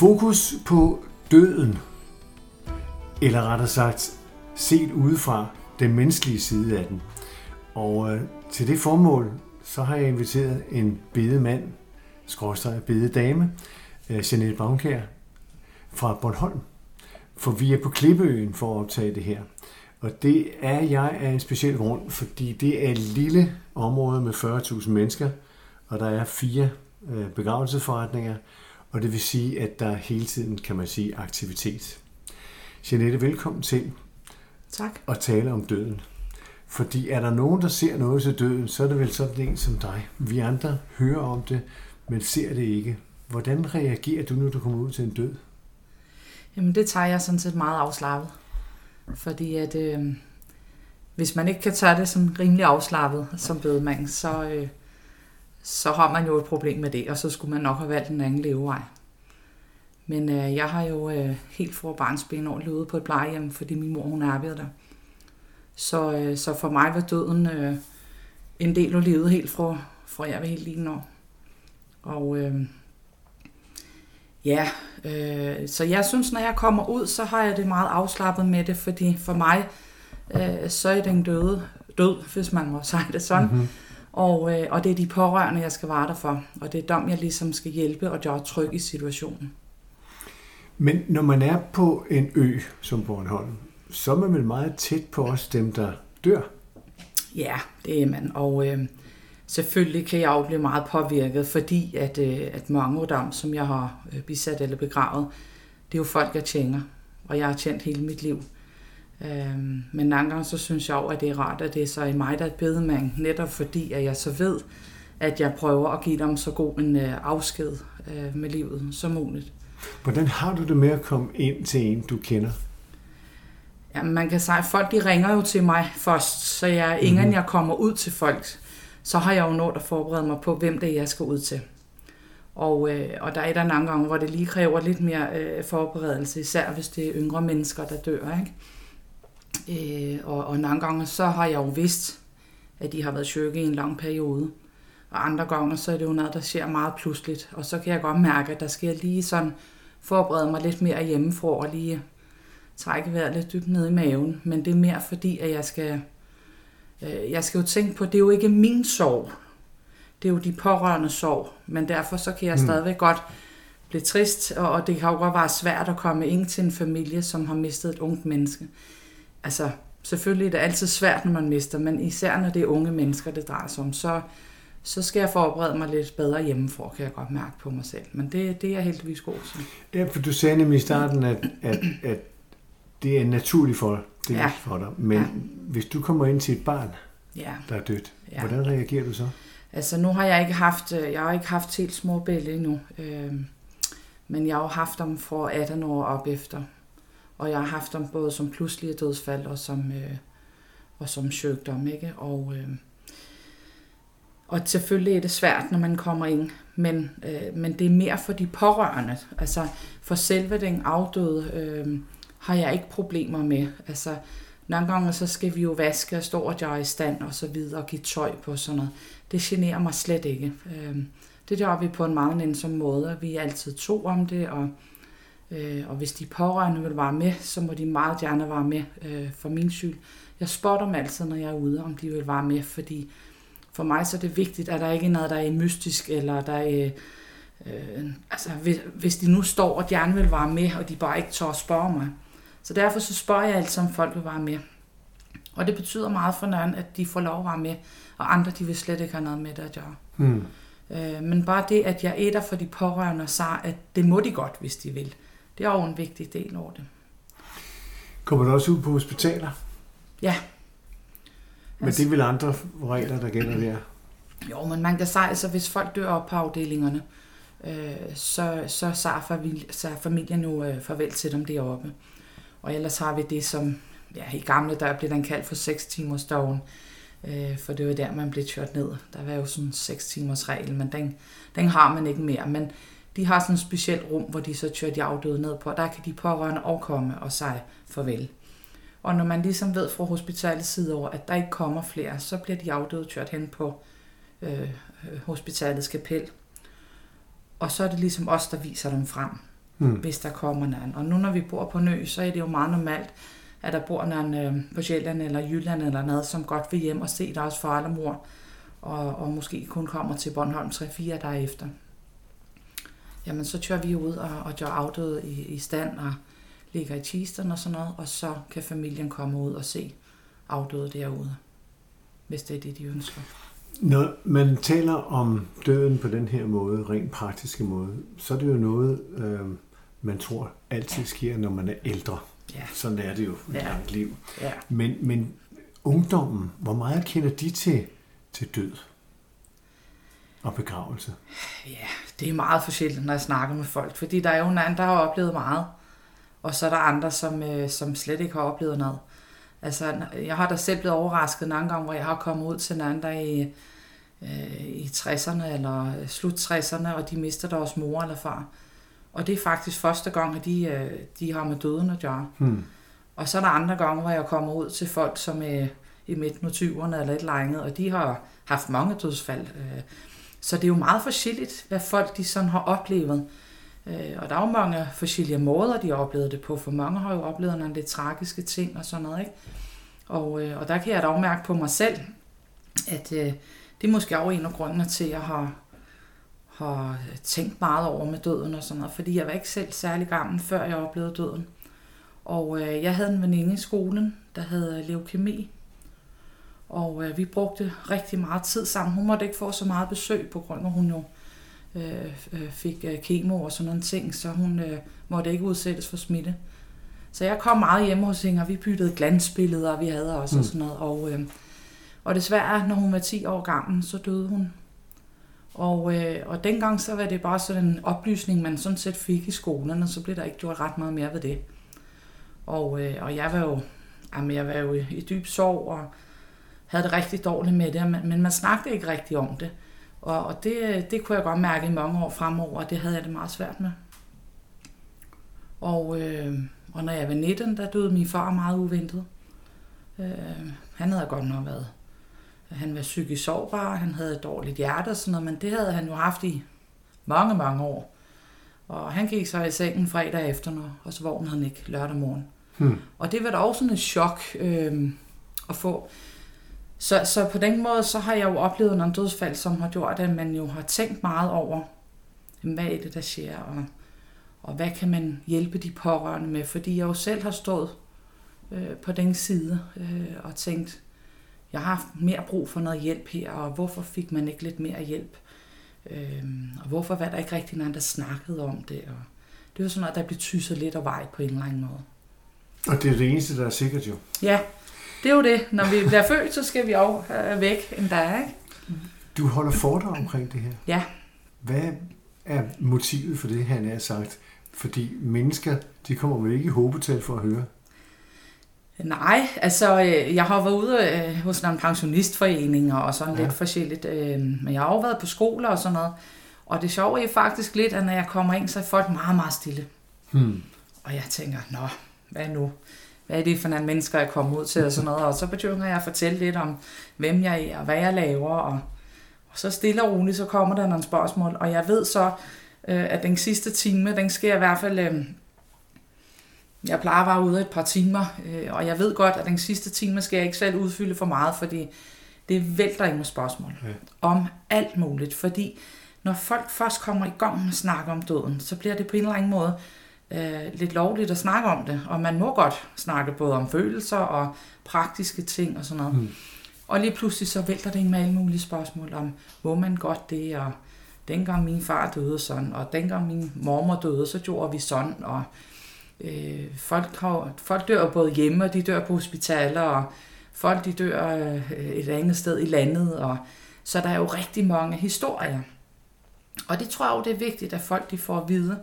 Fokus på døden, eller rettere sagt set udefra den menneskelige side af den. Og øh, til det formål, så har jeg inviteret en bedemand, skråstrej bededame, øh, Jeanette Bavnkær fra Bornholm. For vi er på Klippeøen for at optage det her. Og det er jeg af en speciel grund, fordi det er et lille område med 40.000 mennesker, og der er fire øh, begravelsesforretninger, og det vil sige, at der hele tiden, kan man sige, aktivitet. Jeanette, velkommen til Tak. at tale om døden. Fordi er der nogen, der ser noget til døden, så er det vel sådan en som dig. Vi andre hører om det, men ser det ikke. Hvordan reagerer du, når du kommer ud til en død? Jamen det tager jeg sådan set meget afslappet. Fordi at øh, hvis man ikke kan tage det sådan rimelig afslappet som bedemand, så, øh, så har man jo et problem med det, og så skulle man nok have valgt en anden levevej. Men øh, jeg har jo øh, helt fra barnsben år levet på et plejehjem, fordi min mor hun arbejdede der. Så, øh, så for mig var døden øh, en del af livet helt fra, fra jeg var helt lille år. Og øh, ja, øh, så jeg synes, når jeg kommer ud, så har jeg det meget afslappet med det, fordi for mig, øh, så er den døde død, hvis man må sige det sådan. Mm-hmm. Og, øh, og det er de pårørende, jeg skal være der for. Og det er dem, jeg ligesom skal hjælpe og gøre tryg i situationen. Men når man er på en ø som Bornholm, så er man vel meget tæt på os dem, der dør. Ja, det er man. Og øh, selvfølgelig kan jeg jo blive meget påvirket, fordi at, øh, at mange af dem, som jeg har øh, bisat eller begravet, det er jo folk, jeg tjener. Og jeg har tjent hele mit liv. Øh, men nogle gange så synes jeg jo, at det er rart, at det er så i mig, der er bedemand, netop fordi, at jeg så ved, at jeg prøver at give dem så god en øh, afsked øh, med livet som muligt. Hvordan har du det med at komme ind til en, du kender? Ja, man kan sige, at folk de ringer jo til mig først, så jeg, mm-hmm. inden jeg kommer ud til folk, så har jeg jo nået at forberede mig på, hvem det er, jeg skal ud til. Og, øh, og der er der nogle gange, hvor det lige kræver lidt mere øh, forberedelse, især hvis det er yngre mennesker, der dør. Ikke? Øh, og, og nogle gange, så har jeg jo vidst, at de har været syge i en lang periode. Og andre gange, så er det jo noget, der sker meget pludseligt. Og så kan jeg godt mærke, at der skal jeg lige sådan forberede mig lidt mere hjemmefra og lige trække vejret lidt dybt ned i maven. Men det er mere fordi, at jeg skal, øh, jeg skal jo tænke på, at det er jo ikke min sorg. Det er jo de pårørende sorg. Men derfor så kan jeg mm. stadigvæk godt blive trist, og, og det kan jo godt være svært at komme ind til en familie, som har mistet et ungt menneske. Altså, selvfølgelig er det altid svært, når man mister, men især når det er unge mennesker, det drejer sig om, så, så skal jeg forberede mig lidt bedre hjemmefra, kan jeg godt mærke på mig selv. Men det, det er jeg heldigvis god til. Ja, for du sagde nemlig i starten, at, at, at det er naturligt for, det ja. for dig. Men ja. hvis du kommer ind til et barn, ja. der er dødt, ja. hvordan reagerer du så? Altså nu har jeg ikke haft, øh, jeg har ikke haft helt små bælle endnu, øh, men jeg har haft dem fra 18 år op efter. Og jeg har haft dem både som pludselige dødsfald og som, øh, og som sygdom, ikke? Og, øh, og selvfølgelig er det svært, når man kommer ind, men, øh, men det er mere for de pårørende. Altså for selve den afdøde øh, har jeg ikke problemer med. Altså nogle gange så skal vi jo vaske og stå og er i stand og så videre og give tøj på sådan noget. Det generer mig slet ikke. Øh, det gør vi på en meget nænsom måde, og vi er altid to om det, og, øh, og hvis de pårørende vil være med, så må de meget gerne være med øh, for min skyld. Jeg spotter dem altid, når jeg er ude, om de vil være med, fordi for mig så er det vigtigt, at der ikke er noget, der er mystisk, eller der er... Øh, altså, hvis, hvis de nu står og gerne vil være med, og de bare ikke tør at spørge mig. Så derfor så spørger jeg altid, om folk vil være med. Og det betyder meget for nogen, at de får lov at være med, og andre de vil slet ikke have noget med det at gøre. Mm. Øh, men bare det, at jeg æder for de pårørende og sagde, at det må de godt, hvis de vil. Det er jo en vigtig del over det. Kommer du også ud på hospitaler? Ja, men det er vel andre regler, der gælder der? Jo, men man kan sige, altså, hvis folk dør op på afdelingerne, øh, så, så siger familien jo øh, farvel til dem deroppe. Og ellers har vi det, som ja, i gamle der blev den kaldt for 6 timers dagen, øh, for det var der, man blev kørt ned. Der var jo sådan en 6 timers regel, men den, den har man ikke mere. Men de har sådan et specielt rum, hvor de så kører de afdøde ned på. Der kan de pårørende overkomme og sige farvel. Og når man ligesom ved fra hospitalets side over, at der ikke kommer flere, så bliver de afdøde kørt hen på øh, hospitalets kapel. Og så er det ligesom os, der viser dem frem. mm. hvis der kommer nogen. Og nu når vi bor på Nø, så er det jo meget normalt, at der bor nogen øh, på Sjælland eller Jylland eller noget, som godt vil hjem og se deres far eller mor, og, og måske kun kommer til Bornholm 3-4 dage efter. Jamen, så kører vi ud og, og gør afdøde i, i stand og ligger i kisten og sådan noget, og så kan familien komme ud og se afdøde derude, hvis det er det, de ønsker. Når man taler om døden på den her måde, rent praktiske måde, så er det jo noget, øh, man tror altid sker, når man er ældre. Ja. Sådan er det jo i ja. langt liv. Ja. Men, men ungdommen, hvor meget kender de til, til død og begravelse? Ja, det er meget forskelligt, når jeg snakker med folk, fordi der er jo nogen, der har oplevet meget, og så er der andre, som, øh, som slet ikke har oplevet noget. Altså, jeg har da selv blevet overrasket nogle gange, hvor jeg har kommet ud til en der i, øh, i 60'erne eller slut 60'erne, og de mister deres mor eller far. Og det er faktisk første gang, at de, øh, de har med døden at gøre. Hmm. Og så er der andre gange, hvor jeg kommer ud til folk, som er i midten af 20'erne eller et eller andet, og de har haft mange dødsfald. Øh. Så det er jo meget forskelligt, hvad folk de sådan har oplevet. Øh, og der er jo mange forskellige måder, de har oplevet det på, for mange har jo oplevet nogle lidt tragiske ting og sådan noget. Ikke? Og, øh, og der kan jeg dog mærke på mig selv, at øh, det er måske også en af grundene til, at jeg har, har tænkt meget over med døden og sådan noget, fordi jeg var ikke selv særlig gammel, før jeg oplevede døden. Og øh, jeg havde en veninde i skolen, der havde leukemi, og øh, vi brugte rigtig meget tid sammen. Hun måtte ikke få så meget besøg, på grund af, at hun jo øh, øh, fik øh, kemo og sådan nogle ting, så hun øh, måtte ikke udsættes for smitte. Så jeg kom meget hjemme hos hende, og vi byttede glansbilleder, vi havde også mm. og sådan noget. Og, øh, og desværre, når hun var 10 år gammel, så døde hun. Og, øh, og dengang så var det bare sådan en oplysning, man sådan set fik i skolen, og så blev der ikke gjort ret meget mere ved det. Og, øh, og jeg var jo, jamen jeg var jo i, i dyb sorg, og havde det rigtig dårligt med det, men, man snakkede ikke rigtig om det. Og, og det, det kunne jeg godt mærke i mange år fremover, og det havde jeg det meget svært med. Og, øh, og når jeg var 19, der døde min far meget uventet. Øh, han havde godt nok været han var psykisk sårbar, han havde et dårligt hjerte og sådan noget, men det havde han jo haft i mange, mange år. Og han gik så i sengen fredag efter, og så vågnede han ikke lørdag morgen. Hmm. Og det var da også sådan et chok øh, at få. Så, så på den måde, så har jeg jo oplevet nogle dødsfald, som har gjort, at man jo har tænkt meget over, hvad er det, der sker, og, og hvad kan man hjælpe de pårørende med, fordi jeg jo selv har stået øh, på den side øh, og tænkt, jeg har haft mere brug for noget hjælp her, og hvorfor fik man ikke lidt mere hjælp? Øh, og hvorfor var der ikke rigtig nogen, der snakkede om det? Og det var sådan noget, der blev tysset lidt af vej på en eller anden måde. Og det er det eneste, der er sikkert jo. Ja, det er jo det. Når vi bliver født, så skal vi også øh, væk end der er, ikke? Du holder foredrag omkring det her. Ja. Hvad er motivet for det, han har sagt? Fordi mennesker, de kommer vel ikke i håbetal for at høre? Nej, altså øh, jeg har været ude øh, hos nogle pensionistforeninger og sådan ja. lidt forskelligt, øh, men jeg har også været på skoler og sådan noget. Og det sjove er faktisk lidt, at når jeg kommer ind, så er folk meget, meget stille. Hmm. Og jeg tænker, nå, hvad nu? Hvad er det for nogle mennesker, jeg kommer ud til og sådan noget. Og så begynder jeg at fortælle lidt om, hvem jeg er og hvad jeg laver. Og, og så stille og roligt, så kommer der nogle spørgsmål. Og jeg ved så, øh, at den sidste time, den sker i hvert fald... Øh, jeg plejer være ude et par timer, øh, og jeg ved godt, at den sidste time skal jeg ikke selv udfylde for meget, fordi det vælter ikke med spørgsmål ja. om alt muligt. Fordi når folk først kommer i gang med at snakke om døden, så bliver det på en eller anden måde øh, lidt lovligt at snakke om det, og man må godt snakke både om følelser og praktiske ting og sådan noget. Mm. Og lige pludselig så vælter det en med alle mulige spørgsmål om, må man godt det, og dengang min far døde sådan, og dengang min mormor døde, så gjorde vi sådan, og øh, folk, har, folk dør både hjemme, og de dør på hospitaler, og folk de dør øh, et andet sted i landet, og så der er jo rigtig mange historier. Og det tror jeg jo, det er vigtigt, at folk de får at vide,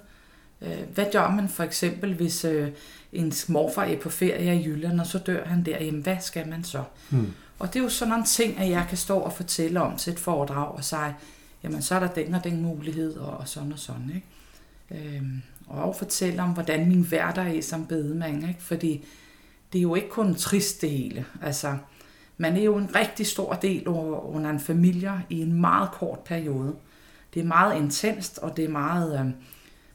hvad gør man for eksempel, hvis øh, ens morfar er på ferie i Jylland, og så dør han der? Jamen, hvad skal man så? Hmm. Og det er jo sådan nogle ting, at jeg kan stå og fortælle om til et foredrag og sige, jamen så er der den og den mulighed, og, og sådan og sådan. Ikke? Øhm, og fortælle om, hvordan min hverdag er som bedemand. Ikke? Fordi det er jo ikke kun trist det hele. Altså, man er jo en rigtig stor del under en familie i en meget kort periode. Det er meget intenst, og det er meget... Øh,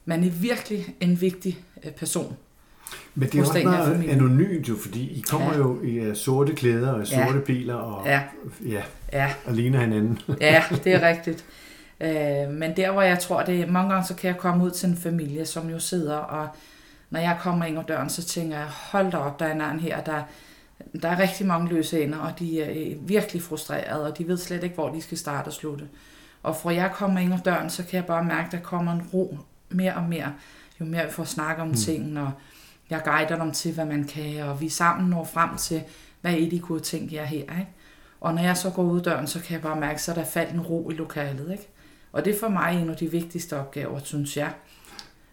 man er virkelig en vigtig øh, person. Men det er hos også meget anonymt jo, fordi I kommer Ja. jo i uh, sorte klæder og Ja. sorte biler og, Ja. ja, Ja, og ligner hinanden. Ja, det er rigtigt. Øh, men der, hvor jeg tror, det er, mange gange, så kan jeg komme ud til en familie, som jo sidder, og når jeg kommer ind ad døren, så tænker jeg, hold da op, der er en her, der, der er rigtig mange løse ender, og de er øh, virkelig frustrerede, og de ved slet ikke, hvor de skal starte og slutte. Og fra jeg kommer ind ad døren, så kan jeg bare mærke, at der kommer en ro mere og mere, jo mere vi får snakket om mm. tingene, og jeg guider dem til, hvad man kan, og vi sammen når frem til, hvad I de kunne tænke jer her, ikke? Og når jeg så går ud døren, så kan jeg bare mærke, så er der faldt en ro i lokalet. Ikke? Og det er for mig en af de vigtigste opgaver, synes jeg.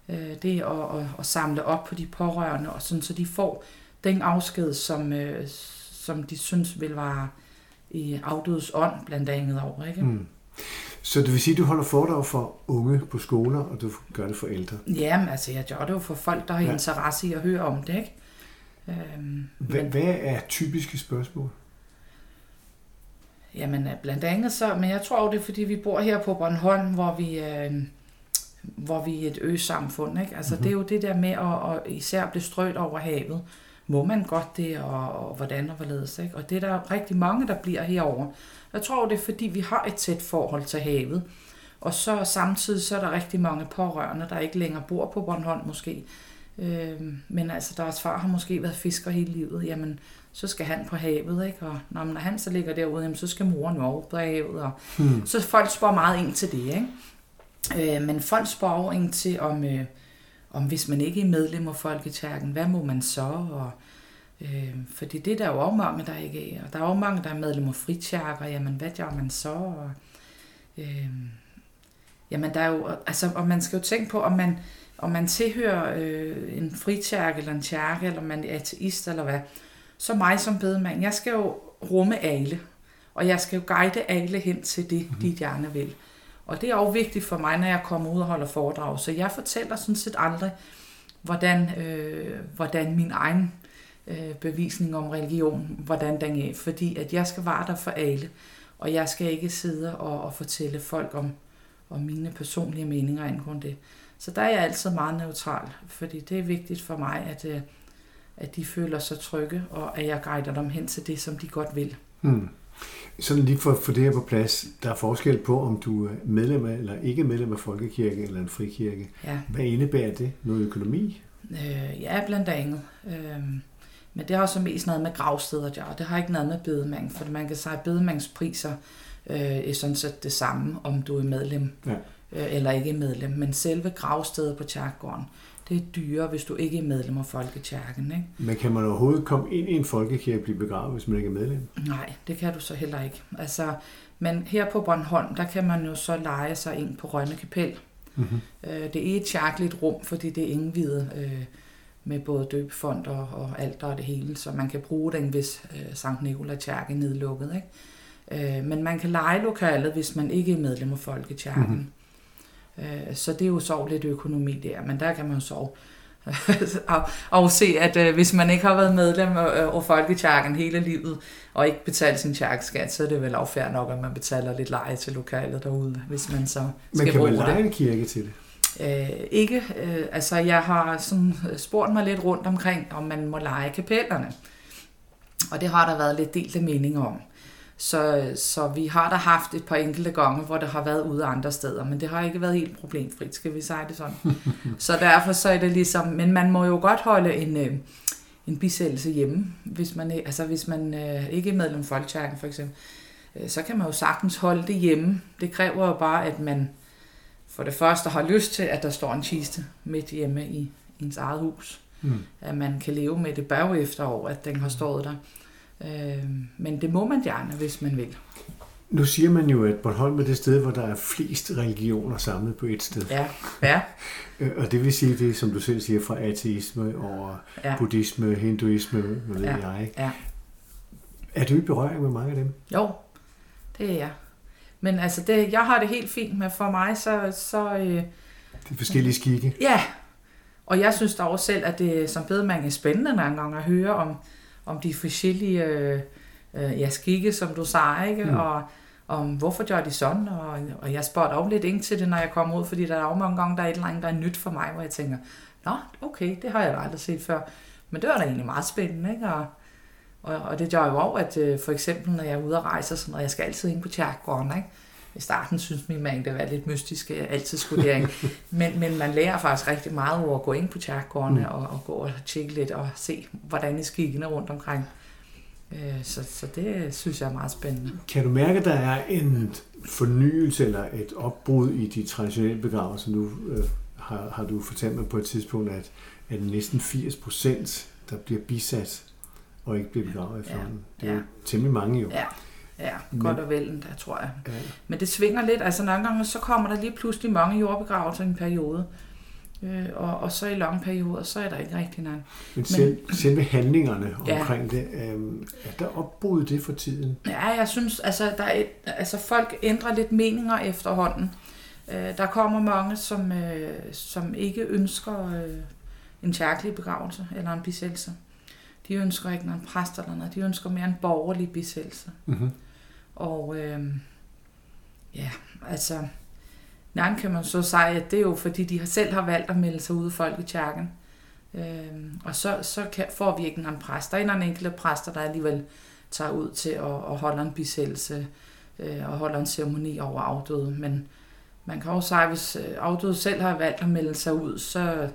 Øh, Det er at, at, at samle op på de pårørende, og sådan, så de får den afsked, som, øh, som de synes vil være i afdødes ånd, blandt andet over. Ikke? Mm. Så det vil sige, at du holder foredrag for unge på skoler, og du gør det for ældre. Jamen, altså, jeg gør det jo for folk, der har Ja. interesse i at høre om det. Ikke? Øhm, Hvad, men- hvad er typiske spørgsmål? Jamen, øh, blandt andet så, men jeg tror det er, fordi vi bor her på Bornholm, hvor vi, øh, hvor vi er et øsamfund, ikke? Altså, mm-hmm. det er jo det der med at, at især blive strødt over havet. Må man godt det, og, og hvordan og hvorledes, ikke? Og det er der rigtig mange, der bliver herover. Jeg tror, det er, fordi vi har et tæt forhold til havet. Og så samtidig så er der rigtig mange pårørende, der ikke længere bor på Bornholm måske. Øh, men altså, deres far har måske været fisker hele livet. Jamen, så skal han på havet, ikke? Og når, når han så ligger derude, jamen, så skal moren jo over på havet. Og... Hmm. Så folk spørger meget ind til det, ikke? Øh, men folk spørger ind til, om, øh, om hvis man ikke er medlem af Folkekirken, hvad må man så? Og, øh, fordi det er der jo også mange, der ikke er. Og der er jo mange, der er medlem af frikirker. Jamen, hvad gør man så? Og, øh, jamen, der er jo... Altså, og man skal jo tænke på, om man, om man tilhører øh, en frikirke eller en kirke, eller man er ateist eller hvad. Så mig som bedemand, jeg skal jo rumme alle. Og jeg skal jo guide alle hen til det, de gerne vil. Og det er også vigtigt for mig, når jeg kommer ud og holder foredrag. Så jeg fortæller sådan set aldrig, hvordan, øh, hvordan min egen øh, bevisning om religion, hvordan den er. Fordi at jeg skal være der for alle. Og jeg skal ikke sidde og, og fortælle folk om, om mine personlige meninger angående det. Så der er jeg altid meget neutral, fordi det er vigtigt for mig, at, øh, at de føler sig trygge, og at jeg guider dem hen til det, som de godt vil. Hmm. Sådan lige for at få det her på plads, der er forskel på, om du er medlem af, eller ikke medlem af Folkekirke eller en frikirke. Ja. Hvad indebærer det? Noget økonomi? Øh, ja, blandt andet. Øh, men det har også mest noget med gravsteder, ja. Det har ikke noget med bedemand, for man kan sige, at bedemandspriser øh, er sådan set det samme, om du er medlem Ja. øh, eller ikke er medlem. Men selve gravstedet på kirkegården, det er dyrere, hvis du ikke er medlem af Folkekirken. Ikke? Men kan man overhovedet komme ind i en folkekirke og blive begravet, hvis man ikke er medlem? Nej, det kan du så heller ikke. Altså, men her på Bornholm, der kan man jo så lege sig ind på Rønne Kapel. Mm-hmm. Øh, det er et kirkeligt rum, fordi det er indvidet øh, med både døbefond og, og alt og det hele, så man kan bruge den, hvis øh, Sankt Nikolaj Kirke er nedlukket. Ikke? Øh, men man kan lege lokalet, hvis man ikke er medlem af Folkekirken. Mhm. Mm-hmm. Øh, så det er jo så lidt økonomi der, men der kan man jo så og, og se, at øh, hvis man ikke har været medlem af, af Folkekirken hele livet, og ikke betalt sin kirkeskat, så er det vel fair nok, at man betaler lidt leje til lokalet derude, hvis man så skal kan man bruge det. lege en kirke til det? Øh, ikke. Øh, altså, jeg har sådan spurgt mig lidt rundt omkring, om man må lege kapellerne. Og det har der været lidt delte meninger om. Så, så vi har da haft et par enkelte gange, hvor det har været ude andre steder, men det har ikke været helt problemfrit, skal vi sige det sådan. så derfor så er det ligesom, men man må jo godt holde en, øh, en bisættelse hjemme, hvis man, altså hvis man øh, ikke er medlem af Folkekirken for eksempel. Øh, så kan man jo sagtens holde det hjemme. Det kræver jo bare, at man for det første har lyst til, at der står en kiste midt hjemme i ens eget hus. Mm. At man kan leve med det bagefter år, at den har stået der. Øh, men det må man gerne, hvis man vil. Nu siger man jo, at Bornholm er det sted, hvor der er flest religioner samlet på et sted. Ja, ja, Øh, Og det vil sige, det som du selv siger, fra ateisme over ja. buddhisme, hinduisme, hvad ved Ja. jeg. Ja. Er du i berøring med mange af dem? Jo, det er jeg. Men altså, det, jeg har det helt fint med for mig, så, så øh, De forskellige skikke? ja. Og jeg synes da også selv, at det som bedemand er spændende nogle gange at høre om, om de forskellige øh, øh, ja, skikke, som du sagde, ikke? Mm. Og, om hvorfor gør de sådan, og, og jeg spørger også lidt ind til det, når jeg kommer ud, fordi der er jo mange gange, der er et eller andet, der er nyt for mig, hvor jeg tænker, nå, okay, det har jeg aldrig set før. Men det var da egentlig meget spændende, ikke? Og, og, og det gør jo også, at øh, for eksempel, når jeg er ude at rejse, sådan, og jeg skal altid ind på tjerkgården, ikke? I starten synes min mand, det var lidt mystisk, at jeg altid skulle derind. men, men man lærer faktisk rigtig meget over at gå ind på tjerkgårdene mm. og, og gå og tjekke lidt og se, hvordan er skikkene rundt omkring. Øh, så, så det synes jeg er meget spændende. Kan du mærke, at der er en fornyelse eller et opbrud i de traditionelle begravelser? Nu øh, har, har du fortalt mig på et tidspunkt, at, at næsten 80 procent, der bliver bisat og ikke bliver begravet i ja, Det er ja. jo temmelig mange jo. Ja. Ja, godt Men, og vel der, tror jeg. Ja. Men det svinger lidt. Altså nogle gange, så kommer der lige pludselig mange jordbegravelser i en periode. Øh, og, og så i lange perioder, så er der ikke rigtig noget. Men, selv, Men selve handlingerne omkring ja. det, øh, er der opbrud det for tiden? Ja, jeg synes, altså, der er et, altså folk ændrer lidt meninger efterhånden. Øh, der kommer mange, som, øh, som ikke ønsker øh, en kærkelig begravelse eller en bisættelse. De ønsker ikke nogen præst eller noget. De ønsker mere en borgerlig bisættelse. Mm-hmm. Og øh, ja, altså Nej, kan man så sige, at det er jo fordi, de selv har valgt at melde sig ud af folkekirken. Øh, og så, så kan, får vi ikke en præst. Der er en enkelte præster, der alligevel tager ud til at, at holde en bisættelse øh, og holder en ceremoni over afdøde. Men man kan også sige, at hvis øh, afdøde selv har valgt at melde sig ud, så,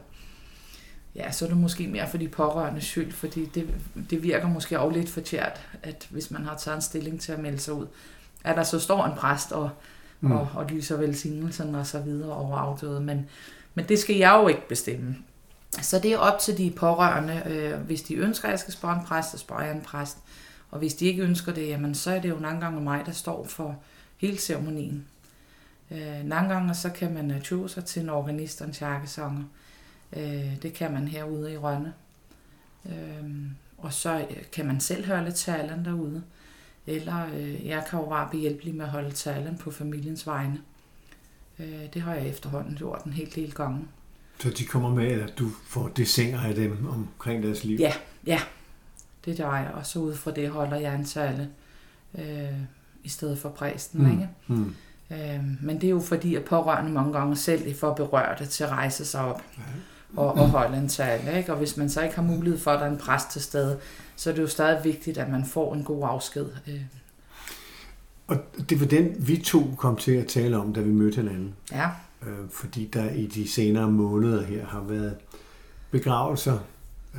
ja, så er det måske mere for de pårørende skyld, fordi det, det virker måske også lidt forkert, at hvis man har taget en stilling til at melde sig ud, at der så står en præst og mm. og, og lyser velsignelsen og så videre over afdøde. Men, men det skal jeg jo ikke bestemme. Så det er op til de pårørende. Øh, hvis de ønsker, at jeg skal spørge en præst, så spørger jeg en præst. Og hvis de ikke ønsker det, jamen, så er det jo nogle gange mig, der står for hele ceremonien. Øh, nogle gange så kan man øh, tjue sig til en organist og en charkesanger. Øh, det kan man herude i Rønne. Øh, og så øh, kan man selv lidt talen derude. Eller øh, jeg kan jo bare behjælpelig med at holde talen på familiens vegne. Øh, det har jeg efterhånden gjort en helt del gange. Så de kommer med, at du får dessiner af dem omkring deres liv? Ja, ja. Det gør jeg. Og så ud fra det holder jeg en tale øh, i stedet for præsten. Mm. Ikke? Mm. Øh, men det er jo fordi, at pårørende mange gange selv får berørte til at rejse sig op. Ja og, og holde en tale. Ikke? Og hvis man så ikke har mulighed for, at der er en præst til stede, så er det jo stadig vigtigt, at man får en god afsked. Øh. Og det var den, vi to kom til at tale om, da vi mødte hinanden. Ja. Øh, fordi der i de senere måneder her har været begravelser,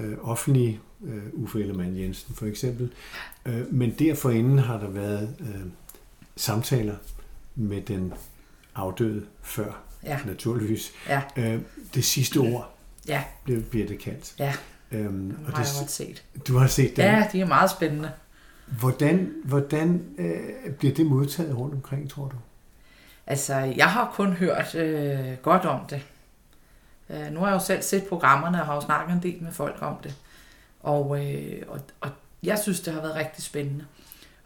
øh, offentlige, øh, Uffe Ellemann Jensen for eksempel. Øh, men derforinden har der været øh, samtaler med den afdøde før, ja. naturligvis. Ja. Øh, det sidste ord Ja. Det bliver det kaldt. Ja, øhm, og har det, jeg godt set. Du har set det? Ja, de er meget spændende. Hvordan, hvordan øh, bliver det modtaget rundt omkring, tror du? Altså, jeg har kun hørt øh, godt om det. Øh, nu har jeg jo selv set programmerne og har jo snakket en del med folk om det. Og, øh, og, og jeg synes, det har været rigtig spændende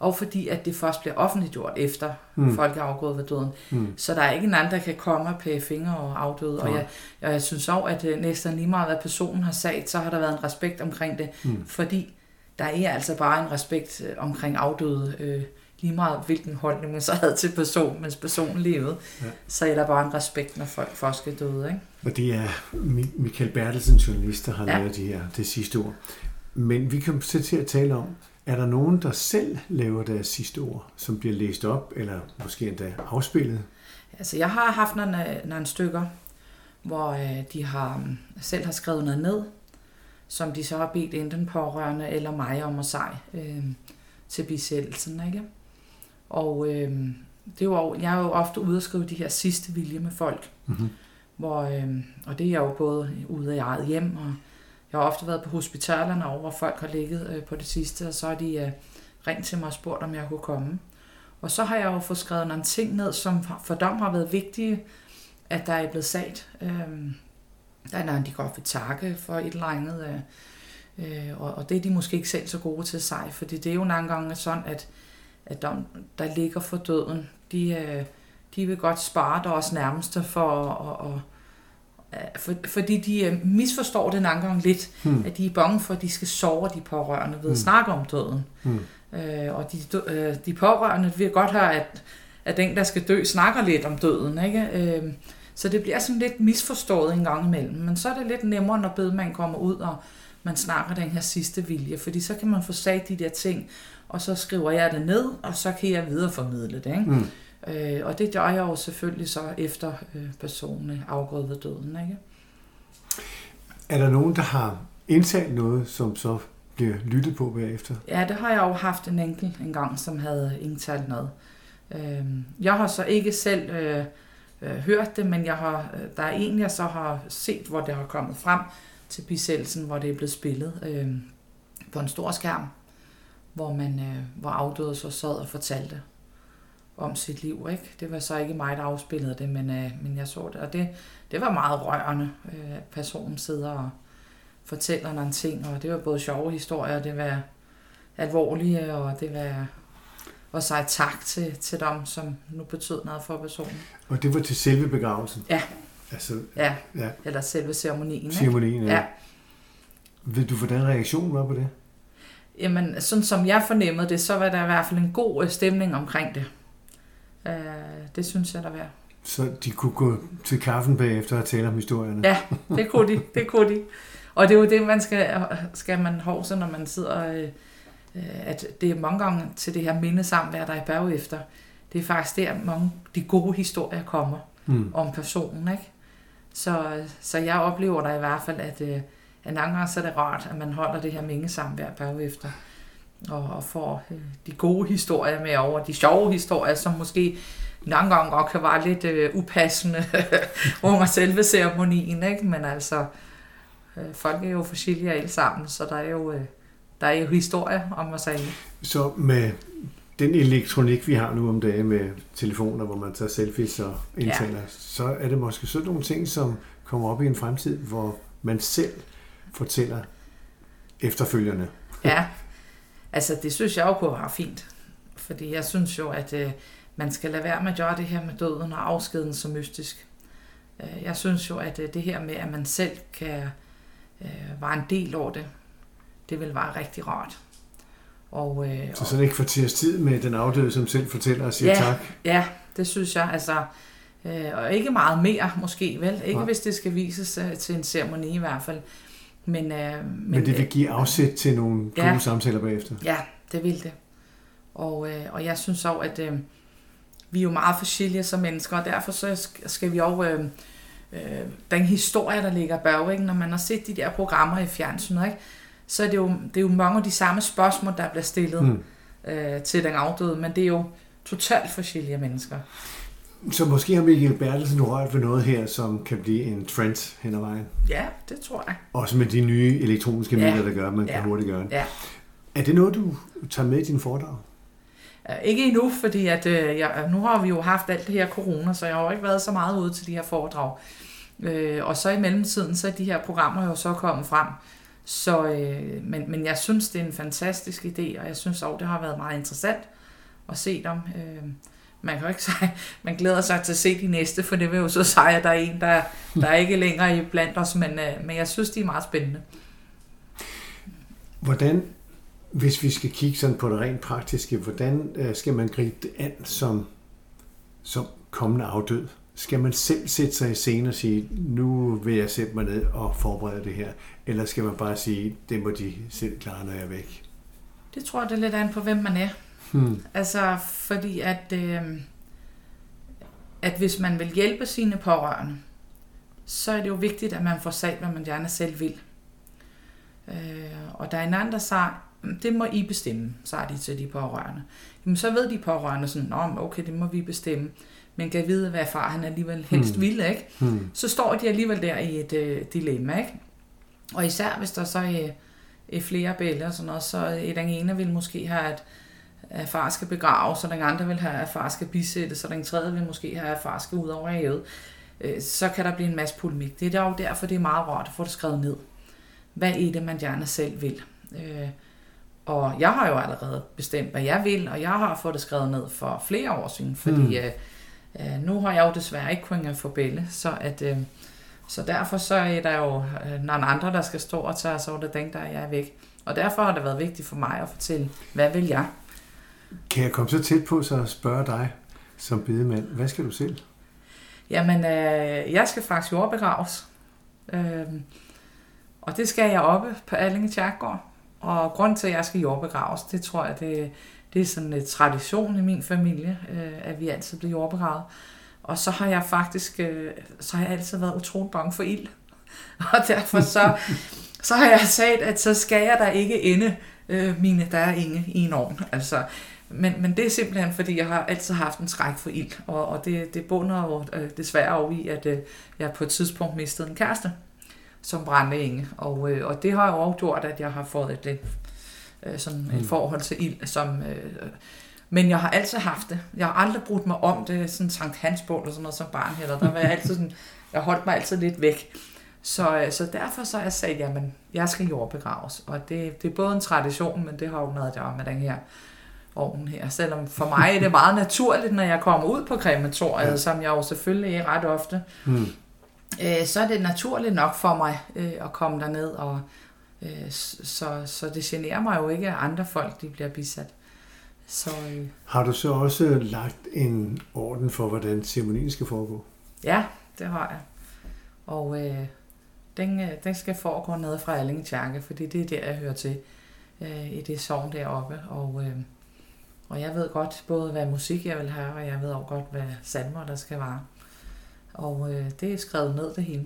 og fordi at det først bliver offentliggjort efter mm. folk er afgået ved døden. Mm. Så der er ikke en anden, der kan komme og pæge fingre og afdøde. Ja. Og jeg, jeg synes også, at øh, næsten lige meget, hvad personen har sagt, så har der været en respekt omkring det. Mm. Fordi der er altså bare en respekt øh, omkring afdøde, øh, lige meget hvilken holdning man så havde til personen, mens personen levede. Ja. Så er der bare en respekt, når folk først skal døde. Ikke? Og det er Michael Bertelsen, journalist, der har ja. lavet de her, det sidste ord. Men vi kan sætte til at tale om, er der nogen, der selv laver deres sidste ord, som bliver læst op, eller måske endda afspillet? Altså, jeg har haft nogle, nogle stykker, hvor øh, de har mm, selv har skrevet noget ned, som de så har bedt enten pårørende eller mig om at sig øh, til bisættelsen. Ikke? Og øh, det er jo, jeg er jo ofte ude og skrive de her sidste vilje med folk. Mm-hmm. Hvor, øh, og det er jeg jo både ude af eget hjem og jeg har ofte været på hospitalerne over, hvor folk har ligget øh, på det sidste, og så har de øh, ringt til mig og spurgt, om jeg kunne komme. Og så har jeg jo fået skrevet nogle ting ned, som for dem har været vigtige, at der er blevet sagt. Øh, der er nogen, de godt vil takke for et eller andet, øh, øh, og, og det er de måske ikke selv så gode til sig, fordi det er jo nogle gange sådan, at, at dem, der ligger for døden, de, øh, de vil godt spare deres nærmeste for at, at, at for, fordi de øh, misforstår det nogle gange lidt, hmm. at de er bange for, at de skal sove de pårørende ved at hmm. snakke om døden. Hmm. Øh, og de, øh, de pårørende vil godt have, at, at den, der skal dø, snakker lidt om døden. Ikke? Øh, så det bliver sådan lidt misforstået en gang imellem. Men så er det lidt nemmere, når bedemanden kommer ud, og man snakker den her sidste vilje. Fordi så kan man få sagt de der ting, og så skriver jeg det ned, og så kan jeg videreformidle det. Ikke? Mm. Øh, og det gør jeg jo selvfølgelig så efter øh, personen afgået ved døden. Ikke? Er der nogen, der har indtalt noget, som så bliver lyttet på bagefter? Ja, det har jeg jo haft en enkelt en gang, som havde indtalt noget. Øh, jeg har så ikke selv øh, øh, hørt det, men jeg har, øh, der er en, jeg så har set, hvor det har kommet frem til bisættelsen, hvor det er blevet spillet øh, på en stor skærm, hvor man øh, hvor afdøde så sad og fortalte om sit liv. Ikke? Det var så ikke mig, der afspillede det, men, øh, men jeg så det. Og det, det var meget rørende, øh, at personen sidder og fortæller nogle ting. Og det var både sjove historier, det var alvorlige, og det var og sige tak til, til dem, som nu betød noget for personen. Og det var til selve begravelsen? Ja. Altså, ja. ja. Eller selve ceremonien. Ceremonien, ja. ja. Vil du, hvordan reaktionen var på det? Jamen, sådan som jeg fornemmede det, så var der i hvert fald en god øh, stemning omkring det. Uh, det synes jeg, der var. Så de kunne gå til kaffen bagefter og tale om historierne? Ja, det kunne de. Det kunne de. Og det er jo det, man skal, skal man hovse, når man sidder... Øh, at det er mange gange til det her mindesamvær, der er bagefter. Det er faktisk der, mange de gode historier kommer mm. om personen. Ikke? Så, så jeg oplever der i hvert fald, at, at nogle gange så er det rart, at man holder det her mindesamvær bagefter og, og får øh, de gode historier med over, de sjove historier, som måske nogle gange godt kan være lidt øh, upassende under selve ceremonien, ikke? men altså, øh, folk er jo forskellige alle sammen, så der er jo, øh, der er jo historie om os alle. Så med den elektronik, vi har nu om dagen med telefoner, hvor man tager selfies og indtaler, ja. så er det måske sådan nogle ting, som kommer op i en fremtid, hvor man selv fortæller efterfølgende. Ja, Altså, det synes jeg jo kunne være fint. Fordi jeg synes jo, at øh, man skal lade være med at gøre det her med døden og afskeden så mystisk. Øh, jeg synes jo, at øh, det her med, at man selv kan øh, være en del af det, det vil være rigtig rart. Og, øh, så sådan ikke kvarters tid med den afdøde, som selv fortæller og siger ja, tak? Ja, det synes jeg. Altså, øh, og ikke meget mere måske, vel? Ikke Nej. hvis det skal vises øh, til en ceremoni i hvert fald. Men, øh, men, men det vil give afsæt til nogle ja, gode samtaler bagefter? Ja, det vil det. Og, øh, og jeg synes også, at øh, vi er jo meget forskellige som mennesker, og derfor så skal vi også... Øh, øh, den historie, der ligger bag, ikke? når man har set de der programmer i fjernsynet, ikke? så er det, jo, det er jo mange af de samme spørgsmål, der bliver stillet mm. øh, til den afdøde, men det er jo totalt forskellige mennesker. Så måske har Michael Bertelsen rørt ved noget her, som kan blive en trend hen ad vejen. Ja, det tror jeg. Også med de nye elektroniske ja. medier, der gør, at man ja. kan hurtigt gøre det. Ja. Er det noget, du tager med i din foredrag? Ikke endnu, fordi at, øh, jeg, nu har vi jo haft alt det her corona, så jeg har jo ikke været så meget ude til de her foredrag. Øh, og så i mellemtiden, så er de her programmer jo så kommet frem. Så, øh, men, men jeg synes, det er en fantastisk idé, og jeg synes også, det har været meget interessant at se dem. Øh, man kan jo ikke sige, man glæder sig til at se de næste, for det vil jo så sige, at der er en, der, der er ikke længere i blandt os, men, øh, men jeg synes, de er meget spændende. Hvordan, hvis vi skal kigge sådan på det rent praktiske, hvordan øh, skal man gribe det an som, som kommende afdød? Skal man selv sætte sig i scenen og sige, nu vil jeg sætte mig ned og forberede det her? Eller skal man bare sige, det må de selv klare, når jeg er væk? Det tror jeg, det er lidt an på, hvem man er. Hmm. Altså, fordi at, øh, at hvis man vil hjælpe sine pårørende, så er det jo vigtigt, at man får sagt, hvad man gerne selv vil. Øh, og der er en anden, der sagde, det må I bestemme, sagde de til de pårørende. Jamen, så ved de pårørende sådan, Nå, okay, det må vi bestemme. Men kan vide, hvad far han alligevel helst hmm. vil, ikke? Hmm. Så står de alligevel der i et øh, dilemma, ikke? Og især hvis der så er, er flere billeder og sådan noget, så er den ene vil måske have, at at far skal begraves, så den andre vil have, at far skal bisættes, så den tredje vil måske have, at far skal ud over havet. Øh, så kan der blive en masse polemik. Det er jo derfor, det er meget rart at få det skrevet ned. Hvad er det, man gerne selv vil? Øh, og jeg har jo allerede bestemt, hvad jeg vil, og jeg har fået det skrevet ned for flere år siden, fordi mm. øh, nu har jeg jo desværre ikke kunnet få bælle, så at... så derfor så er der jo nogle andre, der skal stå og tage sig over det, den der jeg er væk. Og derfor har det været vigtigt for mig at fortælle, hvad vil jeg? Kan jeg komme så tæt på så at spørge dig? som bedemand. Hvad skal du selv? Jamen, øh, jeg skal faktisk jordbegraves. Øh, og det skal jeg oppe på Allinge Kirkegård. Og grund til, at jeg skal jordbegraves, det tror jeg, det, det er sådan en tradition i min familie, øh, at vi altid bliver jordbegravet. Og så har jeg faktisk, øh, så har jeg altid været utrolig bange for ild. Og derfor så, så har jeg sagt, at så skal jeg der ikke ende øh, mine, der er ingen i en ovn. Altså, men, men det er simpelthen, fordi jeg har altid haft en skræk for ild, og, og det, det bunder jo øh, desværre over i, at øh, jeg på et tidspunkt mistede en kæreste, som brændte inge. Og, øh, og det har jo også gjort, at jeg har fået et, øh, sådan et mm. forhold til ild, som... Øh, men jeg har altid haft det. Jeg har aldrig brugt mig om det, sådan Sankt Hans bål og sådan noget som barn heller. Der var jeg altid sådan, jeg holdt mig altid lidt væk. Så, øh, så derfor så jeg sagt, jamen, jeg skal jordbegraves. Og det, det er både en tradition, men det har jo noget at gøre med den her ovnen her. Selvom for mig er det meget naturligt, når jeg kommer ud på krematoriet, ja. som jeg jo selvfølgelig er ret ofte, mm. øh, så er det naturligt nok for mig øh, at komme derned, og øh, så, så det generer mig jo ikke, at andre folk de bliver bisat. Så, øh, Har du så også lagt en orden for, hvordan ceremonien skal foregå? Ja, det har jeg. Og øh, den, øh, den skal foregå nede fra Allinge Kirke, fordi det er der, jeg hører til øh, i det sovn deroppe. Og, øh, og jeg ved godt både, hvad musik jeg vil have, og jeg ved også godt, hvad salmer der skal være. Og øh, det er skrevet ned det hele.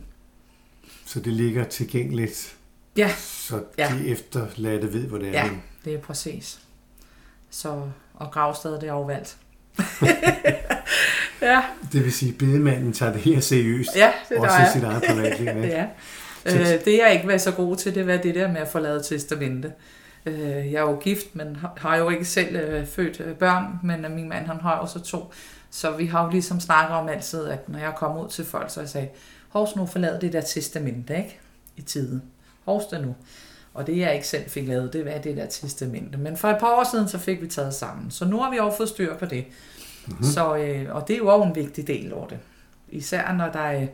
Så det ligger tilgængeligt? Ja. Så de ja. efterladte ved, hvor det er? Ja, det er præcis. Så, og gravstedet det er overvalgt. ja. Det vil sige, at bedemanden tager det her seriøst. Ja, det Også i sit eget privatliv. Ja. ja. Øh, det jeg ikke var så god til, det var det der med at få lavet testamente. Øh, jeg er jo gift, men har jo ikke selv øh, født øh, børn, men øh, min mand han har også to. Så vi har jo ligesom snakket om altid, at når jeg kommer ud til folk, så jeg sagde, Hovs nu forlade det der testamente, ikke? I tiden. Hovs det nu. Og det jeg ikke selv fik lavet, det var det der testamente. Men for et par år siden, så fik vi taget sammen. Så nu har vi også fået styr på det. Mm-hmm. Så, øh, og det er jo også en vigtig del af det. Især når der er,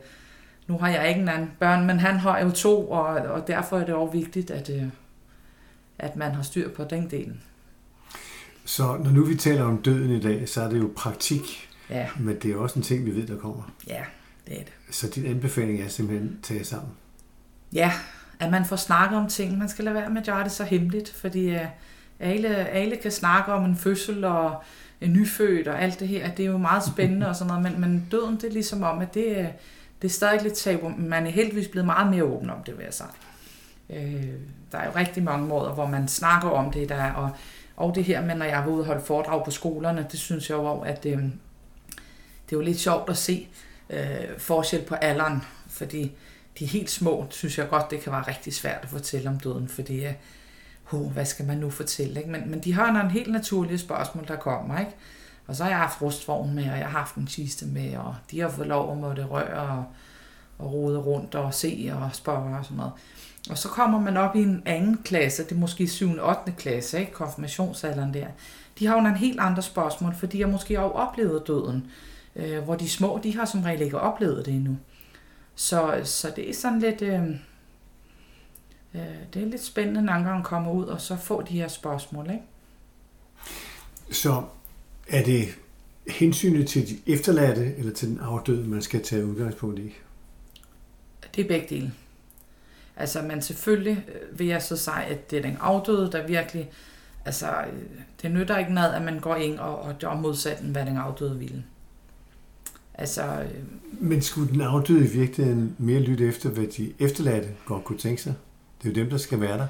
nu har jeg ikke en anden børn, men han har jo to, og, og derfor er det også vigtigt, at, øh, at man har styr på den del. Så når nu vi taler om døden i dag, så er det jo praktik, ja. men det er også en ting, vi ved, der kommer. Ja, det er det. Så din anbefaling er simpelthen at tage sammen? Ja, at man får snakket om ting. Man skal lade være med at gøre det så hemmeligt, fordi uh, alle, alle kan snakke om en fødsel og en nyfødt og alt det her. Det er jo meget spændende og sådan noget, men, men døden, det er ligesom om, at det, det er stadig lidt tabu. Man er heldigvis blevet meget mere åben om det, vil jeg sige. Øh, der er jo rigtig mange måder, hvor man snakker om det, der og, og det her med, når jeg var ude og holde foredrag på skolerne, det synes jeg jo, at øh, det er jo lidt sjovt at se øh, forskel på alderen, fordi de helt små, synes jeg godt, det kan være rigtig svært at fortælle om døden, fordi uh, hvad skal man nu fortælle? Ikke? Men, men de har nogle helt naturlige spørgsmål, der kommer. Ikke? Og så har jeg haft rustvogn med, og jeg har haft en kiste med, og de har fået lov at måtte røre og, og rode rundt og se og spørge og sådan noget. Og så kommer man op i en anden klasse, det er måske 7. og 8. klasse, ikke? konfirmationsalderen der. De har jo nogle helt andre spørgsmål, fordi jeg måske har oplevet døden. Øh, hvor de små, de har som regel ikke oplevet det endnu. Så, så det er sådan lidt... Øh, øh, det er lidt spændende, når han kommer ud og så få de her spørgsmål, ikke? Så er det hensynet til de efterladte eller til den afdøde, man skal tage udgangspunkt i? Det er begge dele. Altså, men selvfølgelig øh, vil jeg så sige, at det er den afdøde, der virkelig... Altså, øh, det nytter ikke noget, at man går ind og, og gør modsat, hvad den afdøde ville. Altså, øh, Men skulle den afdøde i virkeligheden mere lytte efter, hvad de efterladte godt kunne tænke sig? Det er jo dem, der skal være der.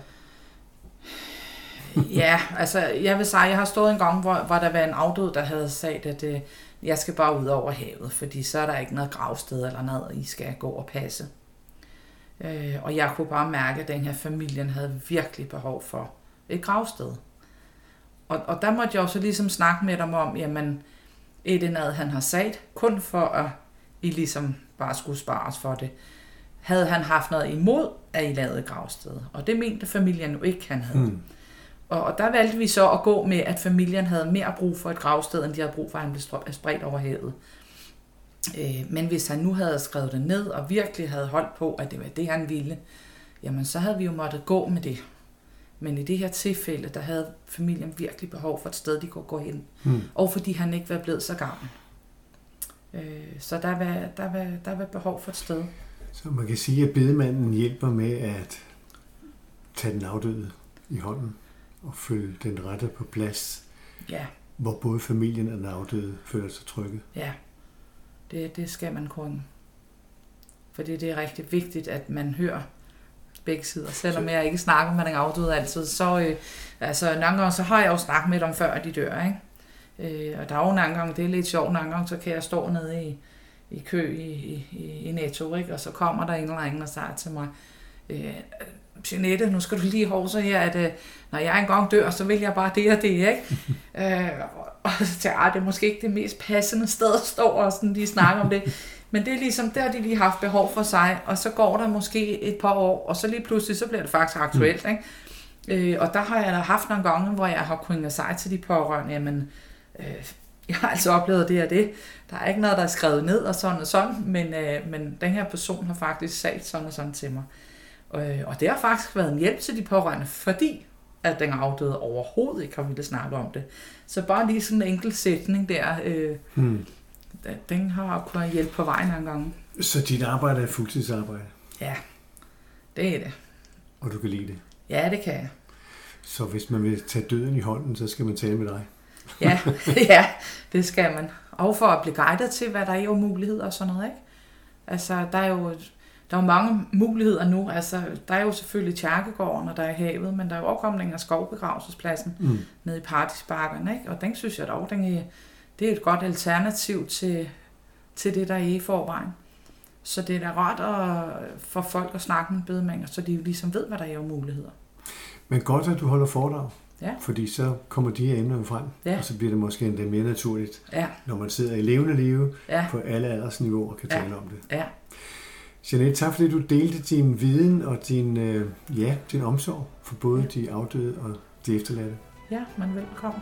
ja, altså jeg vil sige, jeg har stået en gang, hvor, hvor der var en afdød, der havde sagt, at øh, jeg skal bare ud over havet, fordi så er der ikke noget gravsted eller noget, I skal gå og passe. Øh, og jeg kunne bare mærke, at den her familien havde virkelig behov for et gravsted. Og, og der måtte jeg også ligesom snakke med dem om, jamen, det noget, han har sagt, kun for at I ligesom bare skulle spares for det. Havde han haft noget imod, at I lavede gravsted? Og det mente familien jo ikke, han havde. Hmm. Og, og der valgte vi så at gå med, at familien havde mere brug for et gravsted, end de havde brug for, at han blev spredt over havet. Øh, men hvis han nu havde skrevet det ned, og virkelig havde holdt på, at det var det, han ville, jamen så havde vi jo måttet gå med det. Men i det her tilfælde, der havde familien virkelig behov for et sted, de kunne gå hen. Mm. Og fordi han ikke var blevet så gammel. Øh, så der var, der, var, der var behov for et sted. Så man kan sige, at bedemanden hjælper med at tage den afdøde i hånden og følge den rette på plads, Ja, hvor både familien og den afdøde føler sig trygge. ja. Det, det skal man kunne. Fordi det er rigtig vigtigt, at man hører begge sider. Selvom jeg ikke snakker med den afdøde altid, så øh, altså, nogle gange, så har jeg jo snakket med dem før de dør, ikke? Øh, og der er jo nogle gange, det er lidt sjovt, nogle gange, så kan jeg stå nede i, i kø i, i, i- Netto, ikke? og så kommer der en eller anden og siger til mig, øh, Jeanette, nu skal du lige hovse her, at øh, når jeg engang dør, så vil jeg bare det og det, ikke? øh, og så tænker jeg, "Ej, det er måske ikke det mest passende sted at stå og sådan lige snakke om det. Men det er ligesom, der har de lige haft behov for sig, og så går der måske et par år, og så lige pludselig, så bliver det faktisk aktuelt, ikke? Øh, og der har jeg da haft nogle gange, hvor jeg har kunnet sige til de pårørende, jamen, øh, jeg har altså oplevet det og det. Der er ikke noget, der er skrevet ned og sådan og sådan, men, øh, men den her person har faktisk sagt sådan og sådan til mig. Øh, og det har faktisk været en hjælp til de pårørende, fordi at den afdøde overhovedet ikke har ville snakke om det. Så bare lige sådan en enkelt sætning der, øh, Hmm. den- har kunnet hjælpe på vejen nogle gange. Så dit arbejde er fuldtidsarbejde, Ja, det er det. og du kan lide det. Ja, det kan jeg. Så hvis man vil tage døden i hånden, så skal man tale med dig. Ja, ja, det skal man. Og for at blive guidet til, hvad der er jo muligheder og sådan noget, ikke? Altså, der er jo, der er jo mange muligheder nu. Altså, der er jo selvfølgelig Tjerkegården, og der er havet, men der er jo kommet af skovbegravelsespladsen Mm. nede i Partisbakkerne, ikke? Og den synes jeg dog, den er, det er et godt alternativ til, til det, der er i forvejen. Så det er da rart at, for folk at snakke med bedemænger, så de jo ligesom ved, hvad der er jo muligheder. Men godt, at du holder foredrag, Ja. fordi så kommer de her emner frem, Ja. og så bliver det måske endda mere naturligt, Ja, når man sidder i levende live ja, på alle aldersniveauer og kan Ja. tale om det. ja. Jeanette, tak fordi du delte din viden og din, øh, ja, din omsorg for både de afdøde og de efterladte. Ja, men velkommen.